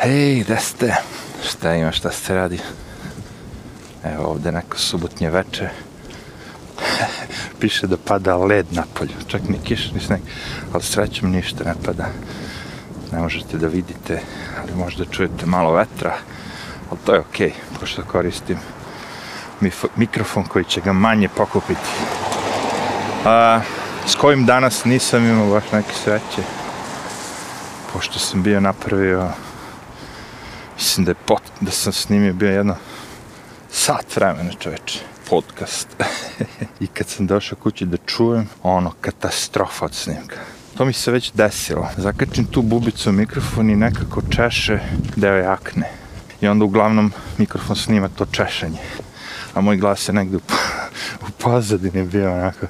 Hej, gde ste? Šta ima, šta se radi? Evo ovde neko subotnje veče. Piše da pada led na polju. Čak ni kiš, ni sneg. Ali srećom ništa ne pada. Ne možete da vidite, ali možda čujete malo vetra. Ali to je okej, okay, pošto koristim mikrofon koji će ga manje pokupiti. A, s kojim danas nisam imao baš neke sreće. Pošto sam bio napravio mislim da je pot, da sam snimio bio jedno sat vremena čoveče. Podcast. I kad sam došao kući da čujem ono katastrofa od snimka. To mi se već desilo. Zakačim tu bubicu u mikrofon i nekako češe deo jakne. I onda uglavnom mikrofon snima to češanje. A moj glas je negdje u, u pozadini bio onako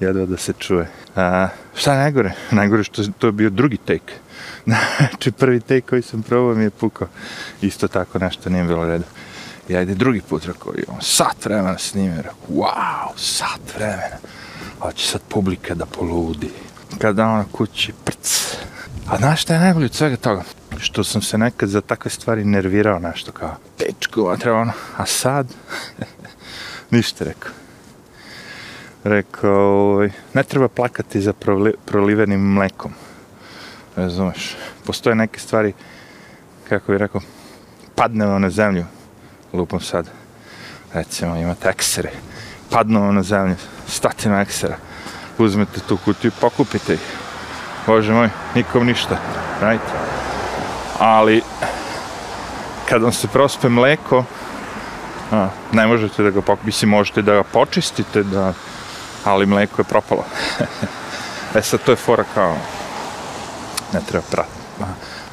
jedva da se čuje. A, šta je najgore? najgore što to je bio drugi take Znači, prvi take koji sam probao mi je pukao. Isto tako nešto nije bilo redu. I ajde drugi put rekao, imam sat vremena snimio, Rekao, wow, sat vremena. Hoće sad publika da poludi. Kada ona kući, prc. A znaš šta je najbolje od svega toga? Što sam se nekad za takve stvari nervirao nešto kao, tečku, a treba ono, a sad? Ništa rekao. Rekao, ne treba plakati za prolivenim mlekom razumeš, postoje neke stvari, kako bih rekao, padne vam na zemlju, lupom sad, recimo imate eksere, padnu vam na zemlju, statina eksera, uzmete tu kutiju, pokupite ih, bože moj, nikom ništa, right? Ali, kad vam se prospe mleko, a, ne možete da ga pokupite, mislim, možete da ga počistite, da, ali mleko je propalo. e sad, to je fora kao, ne treba pra,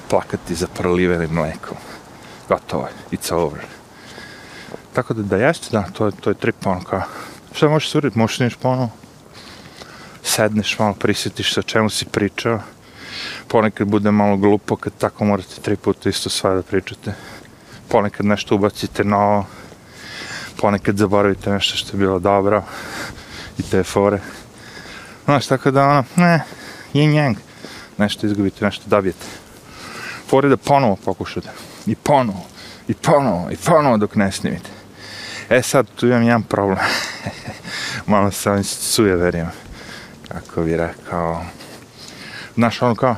plakati za prolivenim mlekom. Gotovo je, it's over. Tako da da jeste, da, to, to je trip, ono kao, šta možeš se uraditi, možeš niš ponovo, sedneš malo, prisjetiš se o čemu si pričao, ponekad bude malo glupo kad tako morate tri puta isto sva da pričate, ponekad nešto ubacite novo, ponekad zaboravite nešto što je bilo dobro i te fore. Znaš, tako da ono, ne, yin yang nešto izgubite, nešto dobijete. Fore da ponovo pokušate. I ponovo, i ponovo, i ponovo dok ne snimite. E sad, tu imam jedan problem. Malo se ovim suje. Kako bi rekao. Znaš, ono kao,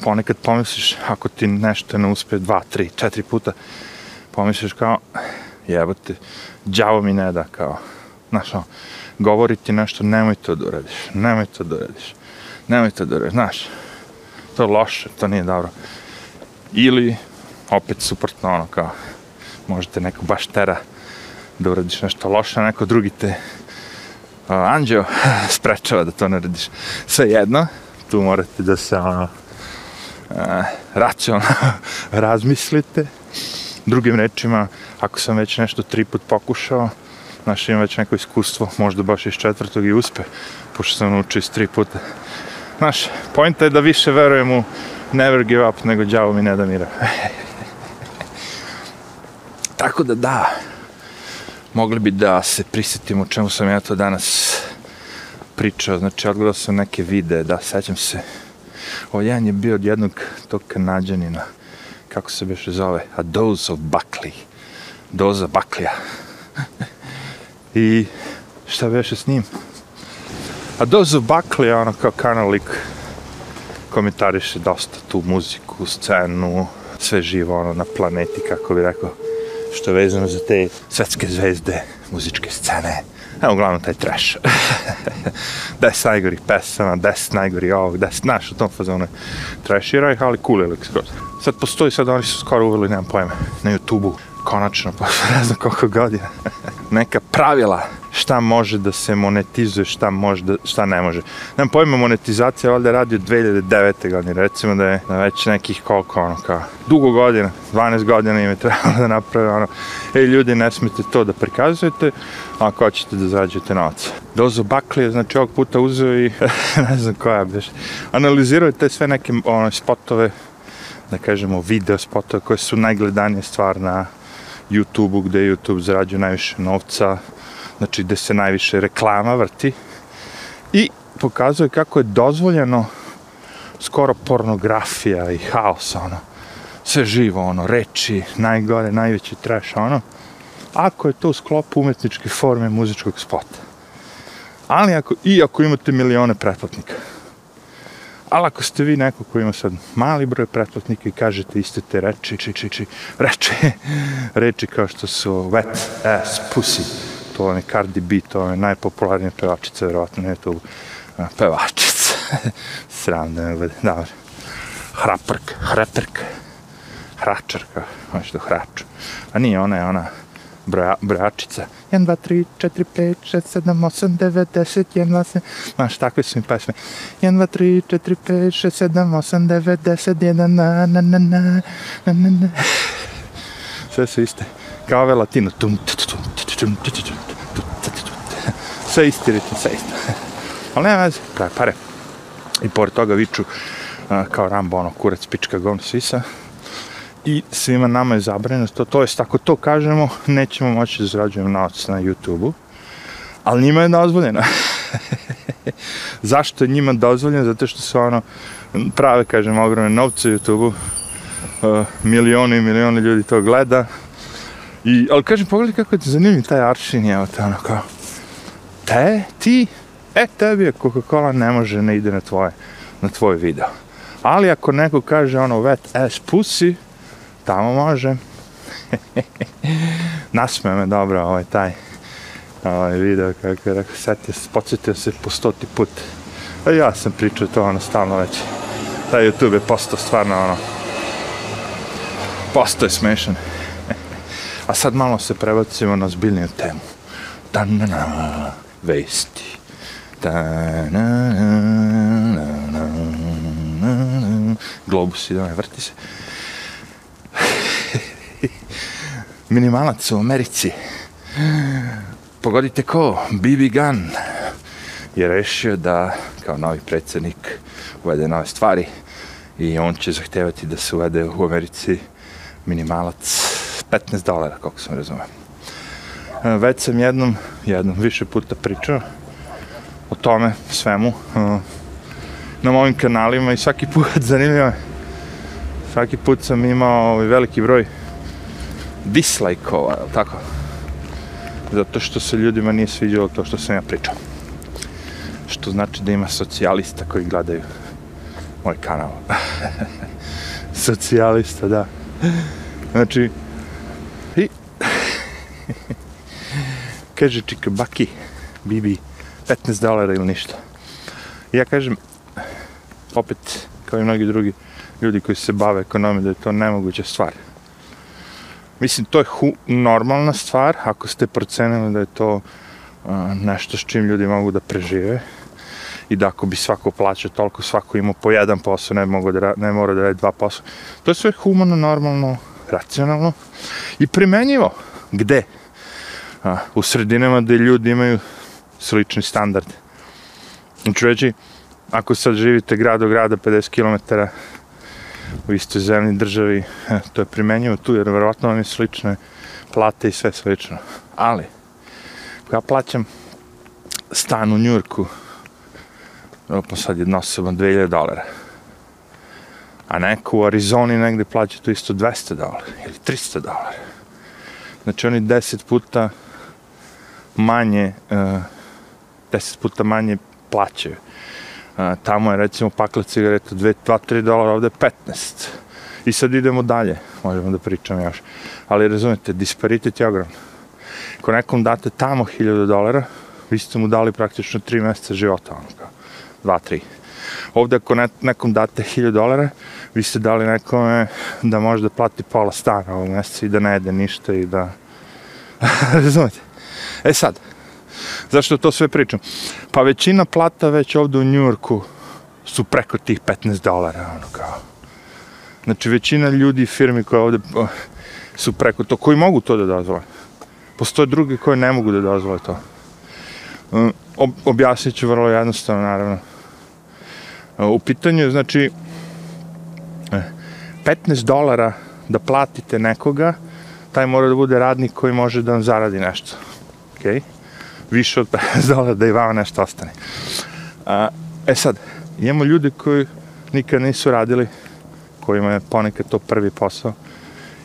ponekad pomisliš, ako ti nešto ne uspe dva, tri, četiri puta, pomisliš kao, jebote, djavo mi ne da, kao, znaš, ono, govori ti nešto, nemoj to da uradiš, nemoj to da uradiš, nemoj to da uradiš, znaš, to je loše, to nije dobro. Ili, opet suprotno, ono kao, možete neko baš tera da uradiš nešto loše, a neko drugi te uh, anđeo sprečava da to ne radiš. Sve jedno, tu morate da se ono, uh, racionalno razmislite. Drugim rečima, ako sam već nešto tri put pokušao, znaš, imam već neko iskustvo, možda baš iz četvrtog i uspe, pošto sam naučio iz tri puta. Znaš, pojenta je da više verujem u never give up nego djavo mi ne da mira. Tako da da, mogli bi da se prisetimo o čemu sam ja to danas pričao. Znači, odgledao sam neke videe, da, sećam se. Ovo jedan je bio od jednog tog kanadjanina, kako se beše zove, a dose of Buckley. Doza Buckley. I šta beše s njim? A Dozu Buckley je ono kao kanalik, komentariše dosta tu muziku, scenu, sve živo ono na planeti, kako bi rekao, što je vezano za te svetske zvezde, muzičke scene. Evo, uglavnom, taj trash. des najgorih pesama, des najgori ovog, des naš u tom fazonu trashira ih, ali cool je lik skroz. Sad postoji, sad oni su skoro uveli, nemam pojma, na YouTube-u, konačno, pa ne znam koliko godina, neka pravila šta može da se monetizuje, šta može da, šta ne može. Nemam pojma monetizacija, valjda radi od 2009. godine, recimo da je na već nekih koliko, ono, kao, dugo godina, 12 godina im je trebalo da naprave, ono, e, ljudi, ne smijete to da prikazujete, ako hoćete da zarađujete novac. Dozo Baklije, znači, ovog puta uzeo i, ne znam koja, biš, analizirao te sve neke, ono, spotove, da kažemo, video spotove koje su najgledanije stvar na YouTube-u, gde YouTube zarađuje najviše novca, znači gde se najviše reklama vrti i pokazuje kako je dozvoljeno skoro pornografija i haos, ono, sve živo, ono, reči, najgore, najveći trash, ono, ako je to u sklopu umetničke forme muzičkog spota. Ali ako, i ako imate milione pretplatnika. Ali ako ste vi neko koji ima sad mali broj pretplatnika i kažete iste te reči, či, či, či, reči, reči kao što su wet ass pussy, to je Cardi B, to je najpopularnija pevačica, verovatno ne to pevačica. Sram da me bude, dobro. Hraprk, hraprk, hračarka, hoće da hraču. A nije, ona je ona, bra, bračica. 1, 2, 3, 4, 5, 6, 7, 8, 9, 10, 1, 2, 7. Znaš, takve su mi pesme. 1, 2, 3, 4, 5, 6, 7, 8, 9, 10, 1, na, na, na, na, na, na, na. Sve su iste. Kao ove latino. Tum, tum, tum, tum, tum, sve isti ritam, sve isto. Ali nema veze, pravi pare. I pored toga viču uh, kao Rambo, ono, kurac, pička, govno, svisa i svima nama je zabranjeno to, to jest ako to kažemo, nećemo moći da zarađujemo novac na YouTube-u, ali njima je dozvoljeno. Zašto je njima dozvoljeno? Zato što su ono, prave, kažem, ogromne novce YouTube-u, uh, milioni i milioni ljudi to gleda, I, ali kažem, pogledaj kako je ti zanimljiv taj aršin, evo te ono kao, te, ti, e, tebi je Coca-Cola ne može ne ide na tvoje, na tvoj video. Ali ako neko kaže ono wet ass pussy, tamo može. Nasme me dobro ovaj taj ovaj video kako je rekao, setio se, podsjetio se po stoti put. A ja sam pričao to ono stalno već. Taj YouTube je postao stvarno ono, postao je smešan. A sad malo se prebacimo na zbiljniju temu. Da na na vesti. Da na na na na Globus ide, vrti se minimalac u Americi. Pogodite ko? BB Gun je rešio da kao novi predsjednik uvede nove stvari i on će zahtevati da se uvede u Americi minimalac 15 dolara, kako sam razumio. E, već sam jednom, jednom više puta pričao o tome, svemu, e, na mojim kanalima i svaki put zanimljivo svaki put sam imao ovaj veliki broj dislajkova, tako? Zato što se ljudima nije sviđalo to što sam ja pričao. Što znači da ima socijalista koji gledaju moj kanal. socijalista, da. Znači, i... kaže čika, baki, bibi, 15 dolara ili ništa. ja kažem, opet, kao i mnogi drugi ljudi koji se bave ekonomijom, da je to nemoguća stvar. Mislim, to je hu normalna stvar, ako ste procenili da je to a, nešto s čim ljudi mogu da prežive i da ako bi svako plaćao toliko, svako ima po jedan posao, ne, mogu da, ne mora da radi dva posao. To je sve humano, normalno, racionalno i primenjivo. Gde? A, u sredinama gde ljudi imaju slični standard. Znači reći, ako sad živite grad do grada 50 km u istoj zemlji državi, eh, to je primenjivo tu, jer verovatno vam je slične plate i sve slično. Ali, ja plaćam stan u Njurku, pa sad jedna osoba 2000 dolara, a neko u Arizoni negde plaća to isto 200 dolara ili 300 dolara. Znači oni 10 puta manje, eh, uh, 10 puta manje plaćaju tamo je recimo pakla cigareta 2-3 dolara, ovde 15. I sad idemo dalje, možemo da pričamo još. Ali razumete, disparitet je ogrom. Ako nekom date tamo 1000 dolara, vi ste mu dali praktično 3 mjeseca života, ono kao, 2-3. Ovde ako nekom date 1000 dolara, vi ste dali nekome da može da plati pola stana ovog mjeseca i da ne jede ništa i da... razumete? E sad, Zašto to sve pričam? Pa većina plata već ovdje u Njurku su preko tih 15 dolara, ono kao. Znači, većina ljudi i firmi koje ovdje su preko to, koji mogu to da dozvole. Postoje drugi koji ne mogu da dozvole to. Um, ob, objasnit ću vrlo jednostavno, naravno. Uh, u pitanju je, znači, eh, 15 dolara da platite nekoga, taj mora da bude radnik koji može da vam zaradi nešto. Okej? Okay? Više od 50 dolara da i vama nešto ostane. A, e sad, imamo ljude koji nikad nisu radili kojima je ponekad to prvi posao.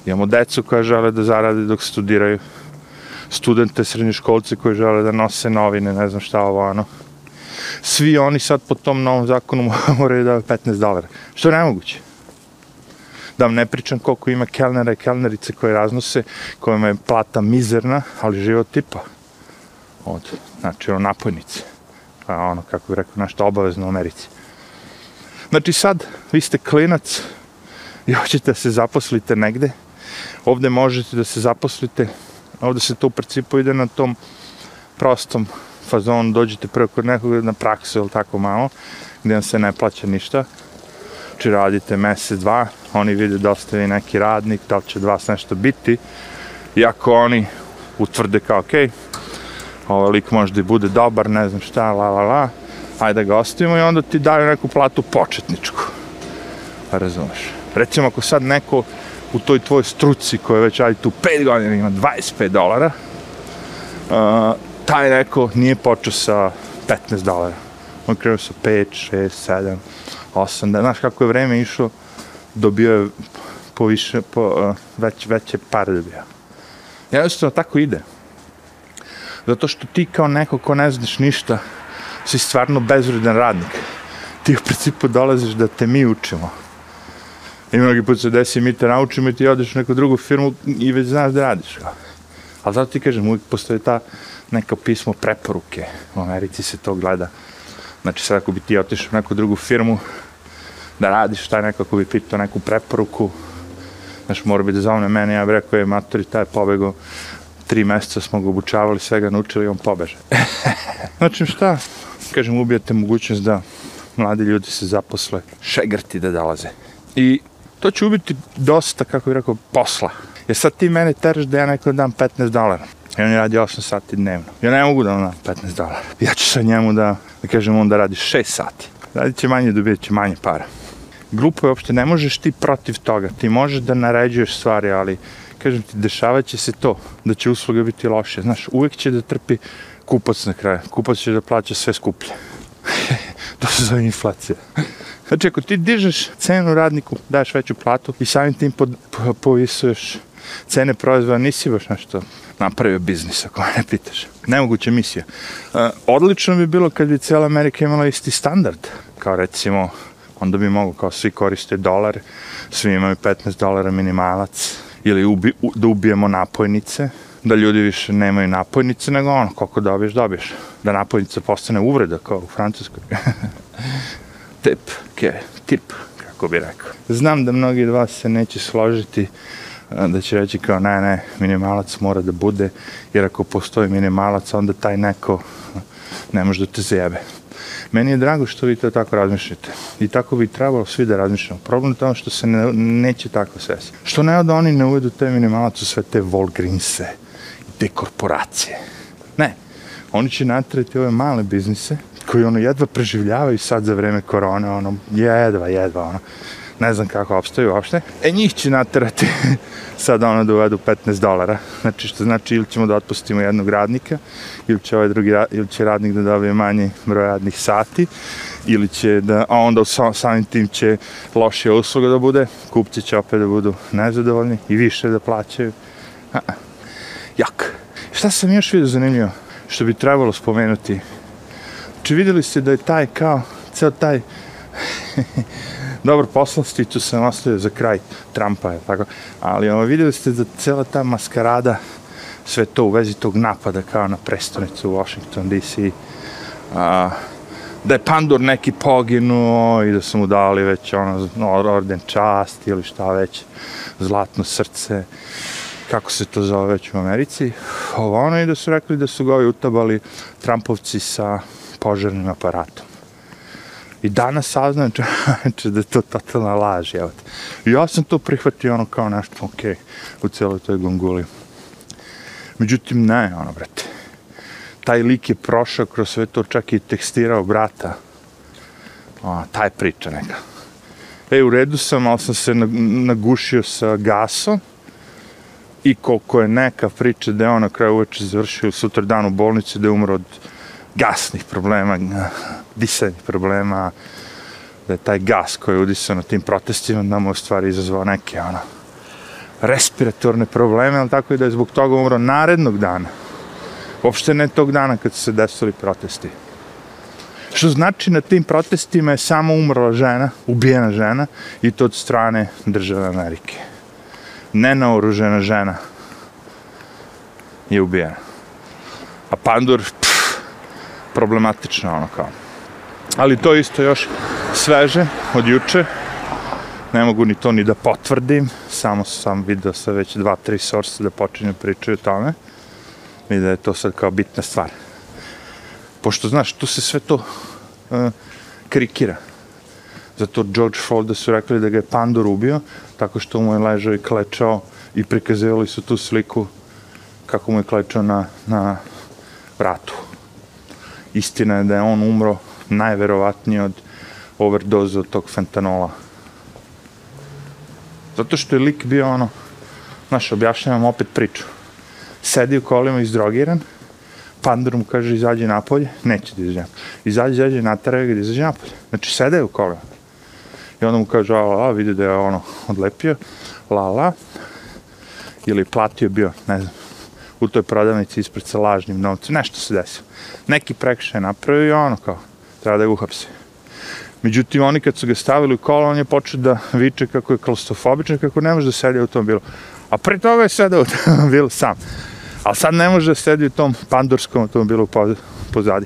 Imamo decu koja žele da zarade dok studiraju, studente, srednjoškolce koji žele da nose novine, ne znam šta ovo, ono. Svi oni sad po tom novom zakonu moraju da 15 dolara. Što je nemoguće? Da vam ne pričam koliko ima kelnera i kelnerice koje raznose, kojima je plata mizerna, ali život tipa. Od, znači, ono, napojnice. Pa ono, kako bih rekao, nešto obavezno u Americi. Znači sad, vi ste klinac i hoćete da se zaposlite negde, ovde možete da se zaposlite, ovde se to u principu ide na tom prostom fazonu, dođete prvo kod nekog na praksu ili tako malo, gdje vam se ne plaća ništa, znači radite mesec, dva, oni vide da ostavi neki radnik, da li će dva nešto biti, i ako oni utvrde kao, ok, ovaj lik može da bude dobar, ne znam šta, la la la, ajde da ga ostavimo i onda ti daju neku platu početničku. Pa razumeš. Recimo ako sad neko u toj tvojoj struci koja već ajde tu 5 godina ima 25 dolara, uh, taj neko nije počeo sa 15 dolara. On krenuo sa 5, 6, 7, 8, da, znaš kako je vreme išlo, dobio je po više, po, uh, već, veće pare dobio. Jednostavno tako ide. Zato što ti kao neko ko ne znaš ništa, si stvarno bezvredan radnik. Ti u principu dolaziš da te mi učimo. I mnogi put se desi, mi te naučimo i ti odeš u neku drugu firmu i već znaš da radiš. Ali zato ti kažem, uvijek postoje ta neka pismo preporuke. U Americi se to gleda. Znači sad ako bi ti otišao u neku drugu firmu da radiš, taj neko ako bi pitao neku preporuku, znaš, mora bi da zavne mene, ja bi rekao, je matori, taj pobego, tri mjeseca smo ga obučavali, svega naučili i on pobeže. znači šta, kažem, ubijate mogućnost da mladi ljudi se zaposle, šegrti da dolaze. I to će ubiti dosta, kako bih rekao, posla. Jer sad ti mene teraš da ja neko dam 15 dolara. I on radi 8 sati dnevno. Ja ne mogu da vam dam 15 dolara. Ja ću sa njemu da, da kažem, on da radi 6 sati. Radit će manje, dobijat će manje para. Glupo je uopšte, ne možeš ti protiv toga. Ti možeš da naređuješ stvari, ali kažem ti, dešavat će se to, da će usluga biti loše. Znaš, uvijek će da trpi kupac na kraju. Kupac će da plaća sve skuplje. to se zove inflacija. Znači, ako ti dižeš cenu radniku, daš veću platu i samim tim pod, po, povisuješ cene proizvoda, nisi baš nešto napravio biznis, ako ne pitaš. Nemoguća misija. E, odlično bi bilo kad bi cijela Amerika imala isti standard, kao recimo, onda bi mogu kao svi koriste dolar, svi imaju 15 dolara minimalac, ili ubi, u, da ubijemo napojnice, da ljudi više nemaju napojnice, nego ono, koliko dobiješ, dobiješ. Da napojnica postane uvreda, kao u Francuskoj. Tip, ke, tip, kako bi rekao. Znam da mnogi od vas se neće složiti da će reći kao ne, ne, minimalac mora da bude, jer ako postoji minimalac, onda taj neko ne može da te zjebe. Meni je drago što vi to tako razmišljate. I tako bi trebalo svi da razmišljamo. Problem je to što se ne, neće tako svesti. Što ne da oni ne uvedu te minimalac u sve te Volgrinse i te korporacije. Ne. Oni će natrati ove male biznise koji ono jedva preživljavaju sad za vreme korone, ono, jedva, jedva, ono, ne znam kako opstaju uopšte. E, njih će natrati sad ono da uvedu 15 dolara. Znači, što znači ili ćemo da otpustimo jednog radnika, ili će ovaj drugi, ili će radnik da dobije manje broj radnih sati, ili će da, a onda sam, samim tim će lošija usluga da bude, kupci će opet da budu nezadovoljni i više da plaćaju. A, jak. Šta sam još vidio zanimljivo? Što bi trebalo spomenuti? Znači vidjeli ste da je taj kao, ceo taj dobar posao, stiču sam ostavio za kraj Trumpa, je tako, ali ono, vidjeli ste da cela ta maskarada, sve to u vezi tog napada kao na prestonicu u Washington DC, a, da je pandur neki poginuo i da su mu dali već ono, orden časti ili šta već, zlatno srce, kako se to zove već u Americi, ovo ono i da su rekli da su ga ovi utabali Trumpovci sa požarnim aparatom. I danas saznam čovječe da je to totalna laž, evo te. I ja sam to prihvatio ono kao nešto okej okay, u cijeloj toj gonguli. Međutim, ne, ono, brate. Taj lik je prošao kroz sve to, čak i tekstirao brata. O, taj priča neka. E, u redu sam, ali sam se nagušio sa gasom. I koliko je neka priča da je on na kraju uveče završio sutra dan u bolnici da je umro od gasnih problema, disanje problema, da je taj gas koji je udisao na tim protestima, da u stvari izazvao neke, ono, respiratorne probleme, ali tako i da je zbog toga umro narednog dana. Uopšte ne tog dana kad su se desili protesti. Što znači na tim protestima je samo umrla žena, ubijena žena, i to od strane države Amerike. Nenaoružena žena je ubijena. A Pandur, pff, problematično ono kao. Ali to isto još sveže od juče. Ne mogu ni to ni da potvrdim. Samo sam vidio sa već dva, tri sorsa da počinju pričaju o tome. I da je to sad kao bitna stvar. Pošto, znaš, tu se sve to uh, krikira. Zato George Folda su rekli da ga je Pandor ubio, tako što mu je ležao i klečao i prikazivali su tu sliku kako mu je klečao na, na vratu. Istina je da je on umro najverovatnije od overdoze od tog fentanola. Zato što je lik bio ono, znaš, objašnjavam opet priču. Sedi u kolima izdrogiran, Pandur mu kaže izađe napolje, neće da izađe Izađe, izađe, nataraju ga da izađe napolje. Znači, sede u kolima. I onda mu kaže, a, a, vidi da je ono odlepio, la, la, ili platio bio, ne znam, u toj prodavnici ispred sa lažnim novcem, nešto se desilo. Neki prekšaj napravio i ono kao, treba da ga uhapse. Međutim, oni kad su ga stavili u kola, on je počeo da viče kako je klaustrofobičan, kako ne može da sedi u tom bilo. A pre toga je sedao u automobilu sam. Ali sad ne može da sedi u tom pandurskom automobilu pozadi.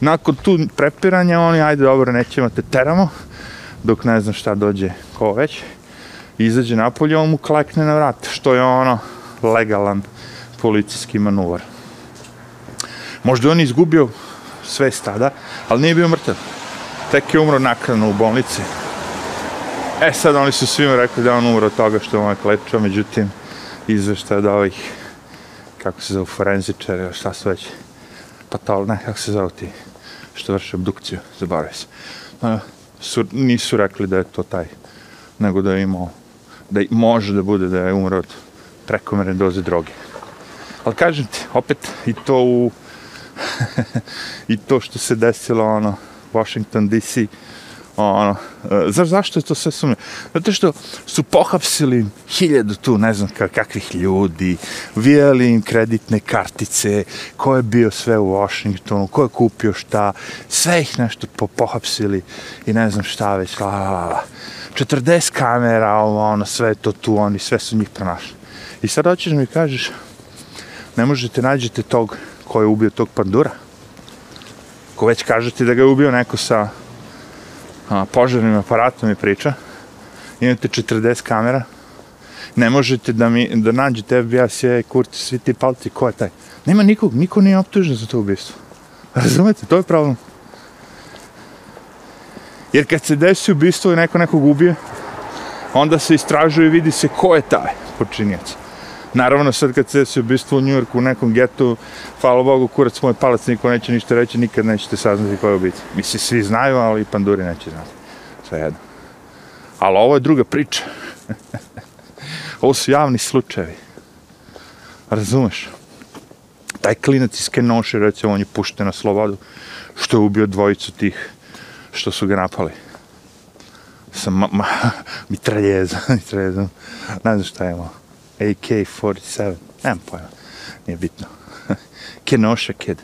Nakon tu prepiranja, oni, ajde, dobro, nećemo te teramo, dok ne znam šta dođe ko već. Izađe napolje, on mu klekne na vrat, što je ono legalan policijski manuvar. Možda on izgubio sve stada, ali nije bio mrtav. Tek je umro nakredno u bolnici. E sad oni su svima rekli da on umro od toga što je ovaj klečao, međutim, izvešta od ovih, kako se zove, forenzičari, šta su već, patol, ne, kako se zove ti, što vrše abdukciju, zaboravim se. Pa, su, nisu rekli da je to taj, nego da je imao, da može da bude da je umro od prekomerne doze droge. Ali kažem ti, opet i to u i to što se desilo ono Washington DC ono, e, znaš zašto je to sve sumnje? Zato što su pohapsili hiljadu tu, ne znam kakvih ljudi, vijeli im kreditne kartice, ko je bio sve u Washingtonu, ko je kupio šta, sve ih nešto po pohapsili i ne znam šta već, la, la, la. 40 kamera, ovo, ono, sve to tu, oni sve su njih pronašli. I sad hoćeš mi kažeš, ne možete nađete tog ko je ubio tog pandura. Ko već kažete da ga je ubio neko sa a, požarnim aparatom i priča. Imate 40 kamera. Ne možete da, mi, da nađete FBI, CIA, kurti, svi ti palci, ko je taj? Nema nikog, niko nije optužen za to ubistvo. Razumete, to je problem. Jer kad se desi ubistvo i neko nekog ubije, onda se istražuje i vidi se ko je taj počinjac. Naravno, sad kad se se ubistvo u Njujorku u nekom getu, hvala Bogu, kurac moj palac, niko neće ništa reći, nikad nećete saznati ko je ubica. Mislim, svi znaju, ali i panduri neće znati. Sve jedno. Ali ovo je druga priča. ovo su javni slučajevi. Razumeš? Taj klinac iz Kenoše, recimo, on je pušten na slobodu, što je ubio dvojicu tih što su ga napali. Sa ma, ma, mitraljezom, mitraljezom. Ne znam šta je imao. AK-47, nemam pojma, nije bitno. Kenosha Kid,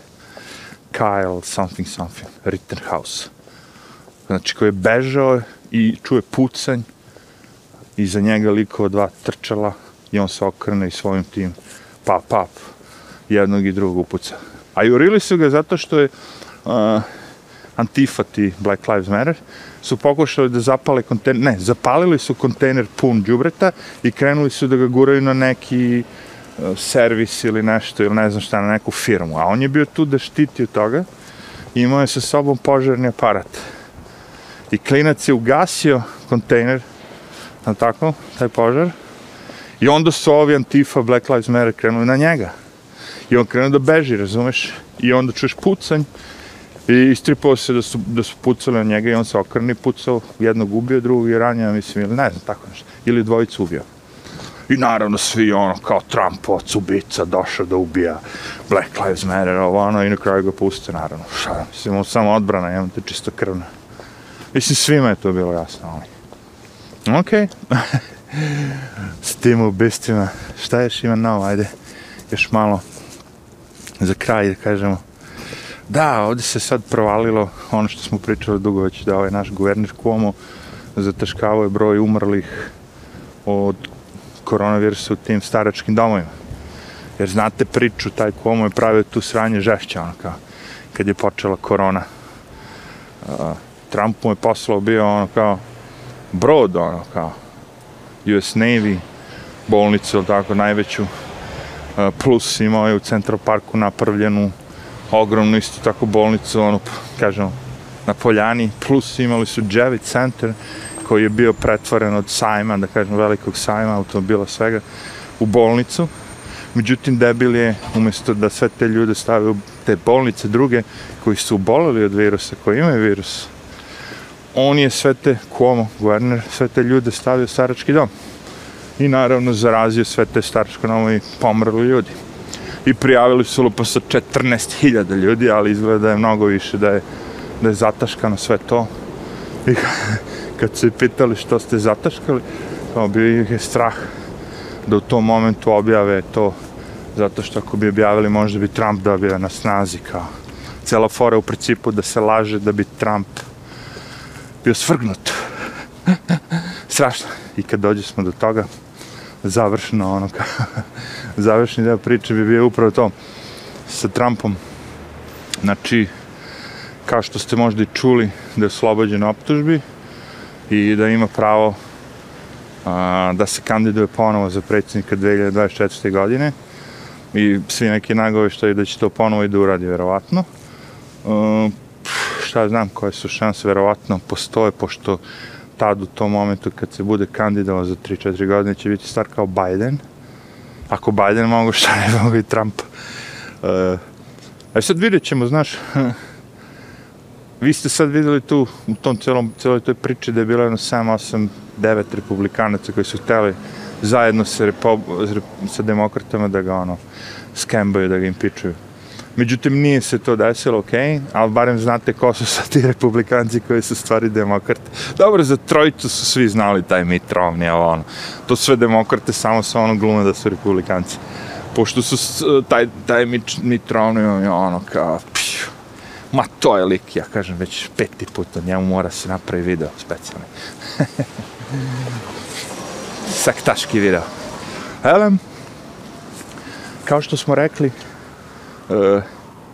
Kyle something something, Rittenhouse. Znači, koji je bežao i čuje pucanj, iza njega likova dva trčala i on se okrne i svojim tim pap, pap, jednog i drugog upuca. A jurili su ga zato što je uh, Antifa, ti Black Lives Matter, su pokušali da zapale kontejner, ne, zapalili su kontejner pun džubreta i krenuli su da ga guraju na neki uh, servis ili nešto, ili ne znam šta, na neku firmu. A on je bio tu da štiti od toga i imao je sa sobom požarni aparat. I klinac je ugasio kontejner, na tako, taj požar, i onda su ovi Antifa, Black Lives Matter krenuli na njega. I on krenuo da beži, razumeš? I onda čuješ pucanj, I istripao se da su, da su pucali na njega i on se okrni pucao, jednog ubio, drugog je ranio, mislim, ili ne znam, tako nešto. Ili dvojicu ubio. I naravno svi ono, kao Trumpovac, ubica, došao da ubija Black Lives Matter, ovo ono, i na kraju ga puste, naravno. Šta, mislim, on samo odbrana, imam te čisto krvna. Mislim, svima je to bilo jasno, ali... Ok. S tim ubistvima. Šta još ima novo, ajde. Još malo. Za kraj, da kažemo. Da, ovdje se sad provalilo ono što smo pričali dugo već, da ovaj naš guverner Cuomo zataškavao je broj umrlih od koronavirusa u tim staračkim domovima. Jer znate priču, taj Cuomo je pravio tu sranje žešća, ono kao, kad je počela korona. Uh, Trump mu je poslao bio ono kao brod, ono kao US Navy, bolnicu, ili tako, najveću, uh, plus imao je u Central Parku napravljenu ogromnu isto tako bolnicu, ono, kažemo, na Poljani, plus imali su Javit Center, koji je bio pretvoren od sajma, da kažem, velikog sajma, automobila, svega, u bolnicu. Međutim, debil je, umjesto da sve te ljude stave u te bolnice druge, koji su boleli od virusa, koji imaju virus, on je sve te, Cuomo, guverner, sve te ljude stavio u starački dom. I naravno zarazio sve te staračko dom i pomrli ljudi i prijavili su lupa sa 14.000 ljudi, ali izgleda da je mnogo više, da je, da je zataškano sve to. I kad su pitali što ste zataškali, kao bio ih je strah da u tom momentu objave to, zato što ako bi objavili možda bi Trump dobio na snazi kao cela fora u principu da se laže da bi Trump bio svrgnut. Strašno. I kad dođe smo do toga, završeno ono ka, završni deo priče bi bio upravo to sa Trumpom. Znači, kao što ste možda i čuli, da je oslobođen optužbi i da ima pravo a, da se kandiduje ponovo za predsjednika 2024. godine i svi neki nagove što je da će to ponovo i da uradi, verovatno. E, a, šta znam koje su šanse, verovatno postoje, pošto tad u tom momentu kad se bude kandidovao za 3-4 godine će biti star kao Biden, ako Biden mogu, šta ne mogu i Trump. Uh, sad vidjet ćemo, znaš, vi ste sad videli tu, u tom celom, celoj toj priči da je bilo jedno 7, 8, 9 republikanaca koji su htjeli zajedno sa, repo, sa demokratama da ga ono, skembaju, da ga impičuju. Međutim, nije se to desilo, ok, ali barem znate ko su sad ti republikanci koji su stvari demokrate. Dobro, za trojicu su svi znali taj mitrovni, Romney, ali ono, to sve demokrate samo sa ono glume da su republikanci. Pošto su taj, taj mitrovni, Mitt Romney, ono, kao, pšu, ma to je lik, ja kažem, već peti put od njemu mora se napravi video specijalni. Sektaški video. Elem, kao što smo rekli, e,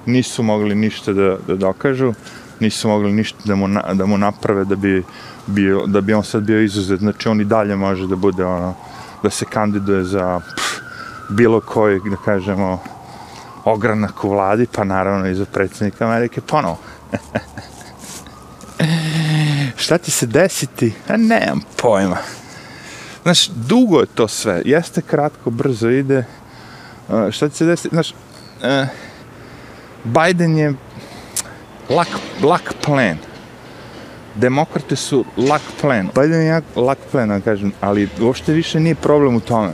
nisu mogli ništa da, da dokažu, nisu mogli ništa da mu, na, da mu naprave da bi, bio, da bi on sad bio izuzet. Znači on i dalje može da bude ono, da se kandiduje za pff, bilo koji, da kažemo, ogranak u vladi, pa naravno i za predsjednika Amerike ponovo. Šta će se desiti? A nemam pojma. Znaš, dugo je to sve. Jeste kratko, brzo ide. E, šta će se desiti? Znaš, uh, Biden je lak, lak plan. Demokrate su lak plan. Biden je jak lak plan, da kažem, ali uopšte više nije problem u tome.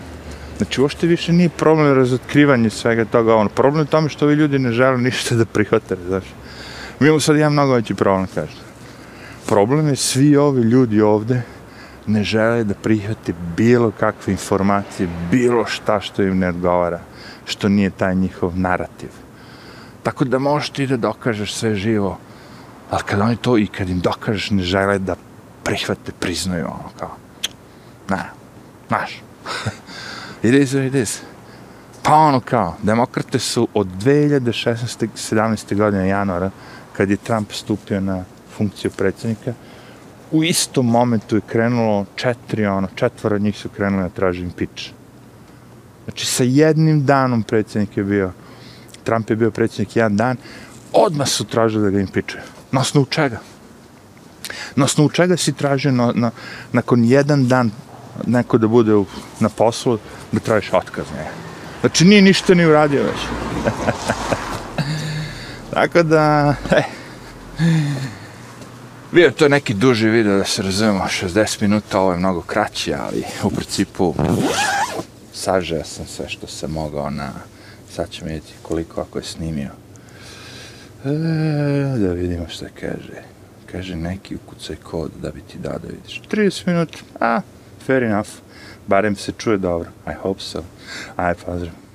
Znači, uopšte više nije problem razotkrivanje svega toga. Ono, problem je u tome što ovi ljudi ne žele ništa da prihvate, znaš. Mi imamo sad jedan mnogo veći problem, kažem. Problem je svi ovi ljudi ovde ne žele da prihvate bilo kakve informacije, bilo šta što im ne odgovara, što nije taj njihov narativ. Tako da možeš ti da dokažeš sve živo. Ali kad oni to i kad im dokažeš ne žele da prihvate, priznaju ono kao. Ne, znaš. it is what it is. Pa ono kao, demokrate su od 2016. 17. godine januara, kad je Trump stupio na funkciju predsjednika, u istom momentu je krenulo četiri, ono, četvora od njih su krenuli na tražim pič. Znači, sa jednim danom predsjednik je bio Trump je bio predsjednik jedan dan, odmah su tražili da ga im piče. Na osnovu čega? Na osnovu čega si tražio na, na, nakon jedan dan neko da bude u, na poslu da tražiš otkaz? Ne? Znači nije ništa ni uradio već. Tako da, eh, Bio to neki duži video da se razumemo, 60 minuta, ovo je mnogo kraće, ali u principu sažeo sam sve što se mogao na sad ćemo vidjeti koliko ako je snimio. E, da vidimo što kaže. Kaže, neki ukucaj kod da bi ti dao da vidiš. 30 minuta, a, fair enough. Barem se čuje dobro. I hope so. Aj, pozdrav.